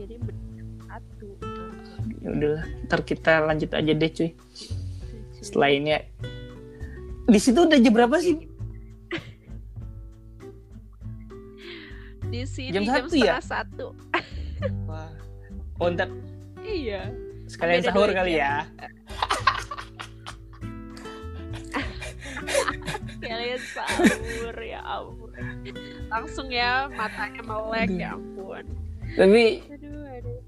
jadi satu ya udahlah ntar kita lanjut aja deh cuy. Setelah ini ya. Di situ udah jam berapa sih? Di sini Jam jam, satu ya? satu. Wah oh ntar iya. Sekalian Beda sahur kali ya. Kalian sahur ya ampun. Langsung ya matanya melek ya ampun. Tapi aduh aduh.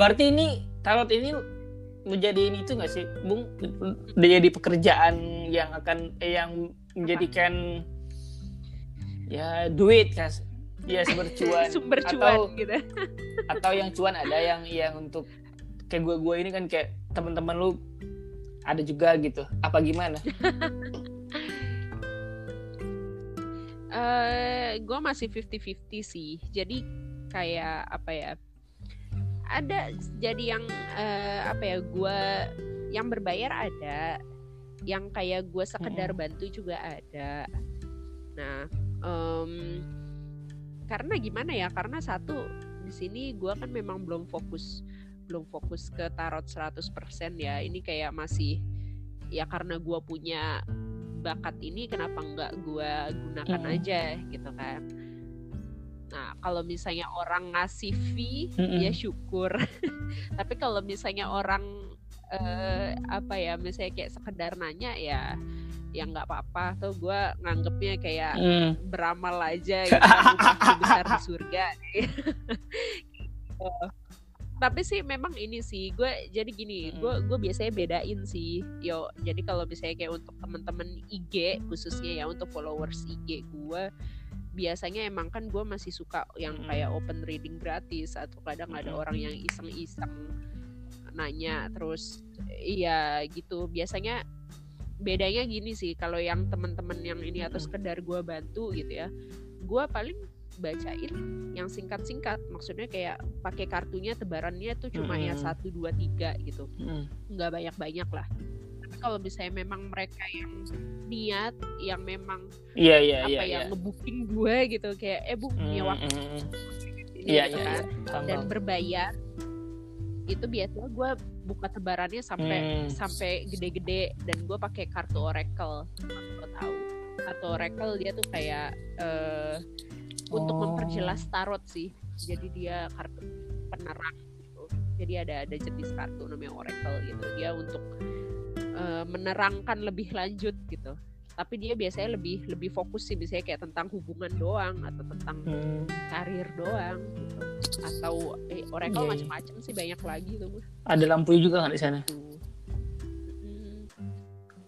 berarti ini tarot ini menjadi ini itu nggak sih bung? Udah jadi pekerjaan yang akan eh, yang menjadikan ya duit kan ya sumber cuan sumber atau cuan gitu. atau yang cuan ada yang yang untuk kayak gue gue ini kan kayak teman-teman lu ada juga gitu. Apa gimana? Eh gue masih 50-50 sih. Jadi kayak apa ya ada jadi yang eh, apa ya gue yang berbayar ada yang kayak gue sekedar bantu juga ada. Nah em, karena gimana ya karena satu di sini gue kan memang belum fokus belum fokus ke tarot 100% ya. Ini kayak masih ya karena gue punya bakat ini kenapa nggak gue gunakan Mm. aja gitu kan nah kalau misalnya orang ngasih fee Mm-mm. ya syukur tapi kalau misalnya orang eh, apa ya misalnya kayak sekedar nanya ya ya nggak apa-apa tuh gue nganggepnya kayak Hmm. beramal aja gitu besar di surga Gitu. tapi sih memang ini sih gue jadi gini Mm. gue gue biasanya bedain sih yo jadi kalau misalnya kayak untuk temen-temen IG khususnya ya untuk followers IG gue biasanya emang kan gue masih suka yang Mm. kayak open reading gratis atau kadang ada Mm. orang yang iseng-iseng nanya terus iya gitu biasanya bedanya gini sih kalau yang teman-teman yang ini atau Mm. sekedar gue bantu gitu ya gue paling bacain yang singkat-singkat maksudnya kayak pakai kartunya tebarannya tuh cuma ya Mm-mm. satu dua tiga gitu Mm. nggak banyak-banyak lah kalau misalnya memang mereka yang niat yang memang Iya iya apa iya. ya iya. ngebooking gue gitu kayak eh bu punya Mm, waktu mm, mm. ini Iya gitu iya. kan. iya. Paham, dan paham. berbayar itu biasanya gue buka tebarannya sampai Hmm. sampai gede-gede dan gue pakai kartu Oracle lo tahu kartu Oracle dia tuh kayak untuk Oh. memperjelas tarot sih jadi dia kartu penerang gitu jadi ada ada jenis kartu namanya Oracle gitu dia untuk eh, menerangkan lebih lanjut gitu tapi dia biasanya lebih lebih fokus sih misalnya kayak tentang hubungan doang atau tentang Hmm. karir doang gitu atau eh, Oracle Iya, iya. macam-macam sih banyak lagi tuh Ada lampu juga nggak di sana? Tuh. Mm,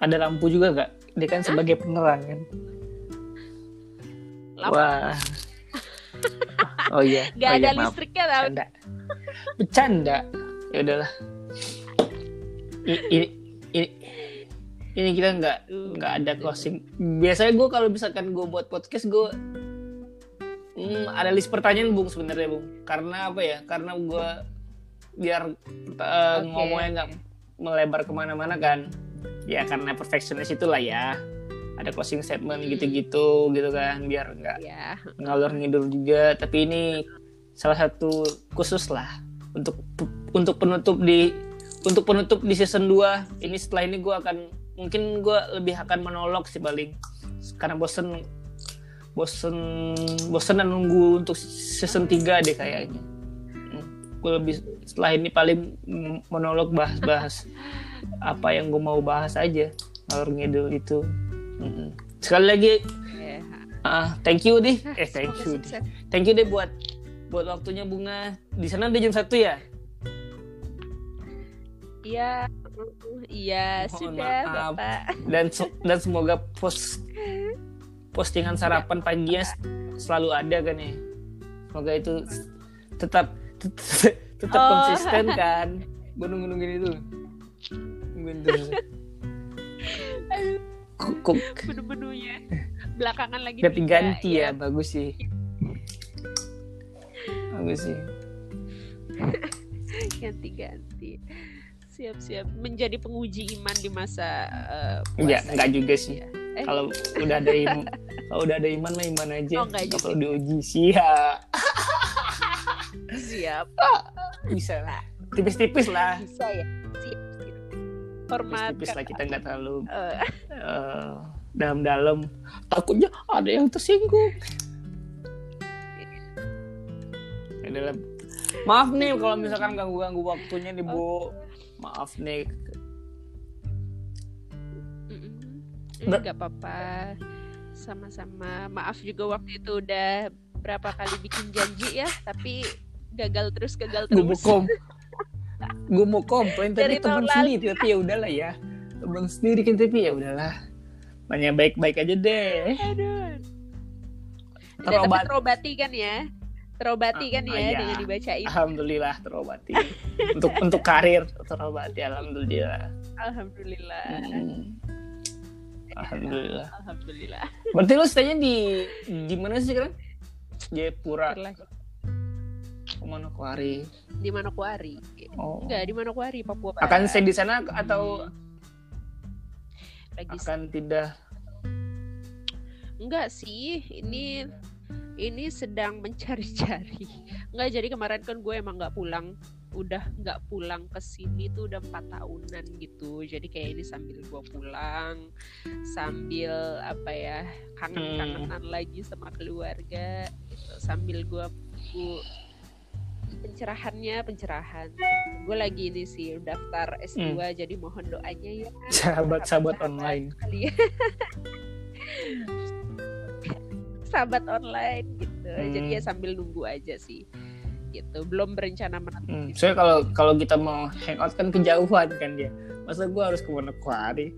Ada lampu juga nggak? Dia kan sebagai penerang kan. lampu. Wah. Oh iya. Gak oh, ada iya, listriknya tau Bercanda. Bercanda. Ya udahlah. I- ini kita nggak nggak ada closing. Biasanya gue kalau misalkan gue buat podcast gue hmm, ada list pertanyaan bung sebenarnya bung. Karena apa ya? Karena gue biar uh, Oke. ngomongnya nggak melebar ke mana-mana kan. Ya karena perfectionist itulah ya. Ada closing statement Hmm. gitu-gitu gitu kan biar nggak ya ngalor ngidul juga tapi ini salah satu khusus lah untuk untuk penutup di untuk penutup di season 2 ini setelah ini gue akan mungkin gue lebih akan menolok sih paling karena bosen bosen bosen dan nunggu untuk season 3 deh kayaknya gue lebih setelah ini paling monolog bahas-bahas apa yang gue mau bahas aja ngalor ngidul itu sekali lagi ya. ah thank you deh eh thank you sukses. Thank you deh buat buat waktunya bunga. Di sana udah jam satu ya? Iya, iya Mohon sudah maaf. bapak. Dan se- dan semoga post postingan sarapan paginya selalu ada kan ya. Semoga itu tetap tetap, Oh. konsisten kan. Gue nunggu nungguin itu. Nungguin terus. Aduh, Kok, menu-menunya belakangan lagi ganti tiga, ganti ya, iya. bagus sih. Bagus sih. ganti-ganti. Siap-siap menjadi penguji iman di masa Enggak, puasa enggak ini. juga sih. Eh, Kalau udah ada iman, kalau udah ada iman mah iman aja. Oh, enggak perlu diuji sih ya. siap. bisa lah tipis-tipis lah Bisa ya. Siap. siap. Hormat. tipis-tipis lah kita nggak terlalu Eh, eh, dalam-dalam takutnya ada yang tersinggung Ya Adalah maaf nih kalau misalkan ganggu-ganggu waktunya nih bu maaf nih. Nggak- apa-apa. Sama-sama. Maaf juga waktu itu udah berapa kali bikin janji ya, tapi gagal terus gagal gue mau terus. kom gue mau komplain tapi teman sendiri tapi ya udahlah ya teman sendiri kan tapi ya udahlah banyak baik-baik aja deh Aduh. Dan Terobat. tapi terobati kan ya? Terobati kan Ah, ya iya. dengan dibacain. alhamdulillah terobati untuk untuk karir terobati alhamdulillah Alhamdulillah. Hmm. alhamdulillah Alhamdulillah. Berarti lu stay-nya di di mana sih sekarang? Jayapura, Terlah. Manokwari. Di Manokwari. Oh. Enggak, di Manokwari, Papua Barat. Akan stay di sana atau lagi akan tidak? Enggak sih, ini ini sedang mencari-cari. Enggak, jadi kemarin kan gue emang nggak pulang, udah nggak pulang ke sini tuh udah empat tahunan gitu. Jadi kayak ini sambil gue pulang, sambil apa ya kangen-kangenan lagi sama keluarga, gitu. sambil gue pencerahannya pencerahan. Gue lagi ini sih daftar S2 jadi mohon doanya ya. Sahabat-sahabat Sahabat online. kalian sahabat online gitu jadi Hmm. ya sambil nunggu aja sih gitu belum berencana menetap Hmm. Soalnya kalau kalau kita mau hangout kan kejauhan kan dia. Masa gua harus ke Manokwari?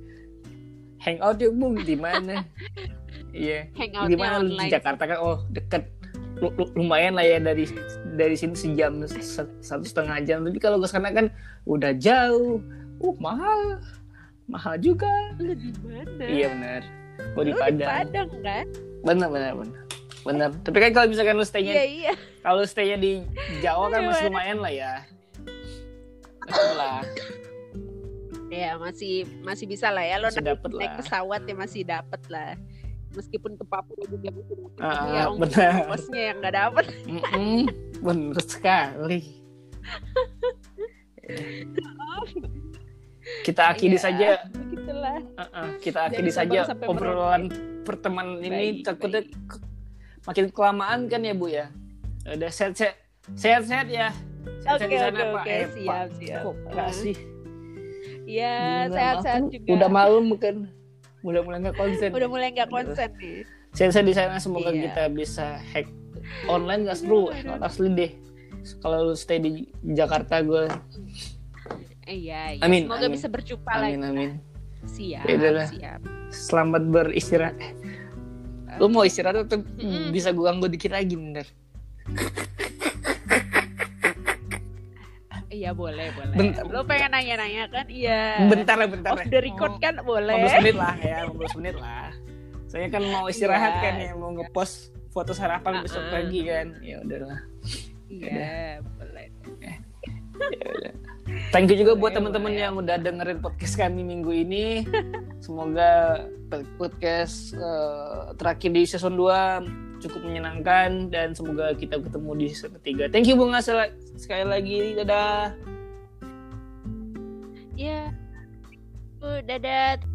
Hangout yuk bung di mana? Iya. Gimana lu di Jakarta kan? Oh deket. Lu- lumayan lah ya dari dari sini sejam se- satu setengah jam. Tapi kalau ke sana kan udah jauh. Uh mahal. Mahal juga. lu di mana Iya benar. Gua di lu di Padang. Padang kan Benar benar benar. bener tapi kan kalau misalkan lu stay-nya Iya iya. kalau stay-nya di Jawa kan masih lumayan lah ya Masih lah Ya masih masih bisa lah ya lo Masih naik, dapet naik lah. pesawat ya masih dapet lah. Meskipun ke Papua juga masih dapet. Ah, Tapi ya ongkos- benar. ongkosnya yang nggak dapet. Mm-mm, bener sekali kita akhiri Iya, saja Begitulah. uh-uh, kita akhiri saja obrolan pertemanan ini Baik, takutnya baik. makin kelamaan kan ya bu ya udah sehat sehat sehat sehat ya Oke di sana, oke Pak. oke Eh, siap Pak. siap. kok nggak sih Iya sehat-sehat juga. udah malam kan udah mulai nggak konsen Udah mulai nggak konsen nih. sehat-sehat di sana semoga Iya. kita bisa hack online nggak seru Aduh. asli deh kalau lu stay di Jakarta gue Iya, iya. Amin, Semoga amin. bisa berjumpa amin lagi. amin Siap, siap. selamat beristirahat lu mau istirahat atau Mm-mm. bisa gue ganggu dikit lagi bentar Iya boleh, boleh. Bentar. Lo pengen nanya-nanya kan? Iya. bentar lah bentar Off the record Oh, kan boleh. 15 menit lah ya 15 menit lah saya kan mau istirahat Iya. kan ya mau ngepost foto sarapan besok Uh-uh. pagi kan ya udahlah Iya, boleh. ya udah. Thank you juga buat teman-teman yang udah dengerin podcast kami minggu ini. Semoga podcast eh, terakhir di season 2 cukup menyenangkan dan semoga kita ketemu di season ketiga. Thank you Bunga sekali lagi. Dadah. Iya. Uh, dadah.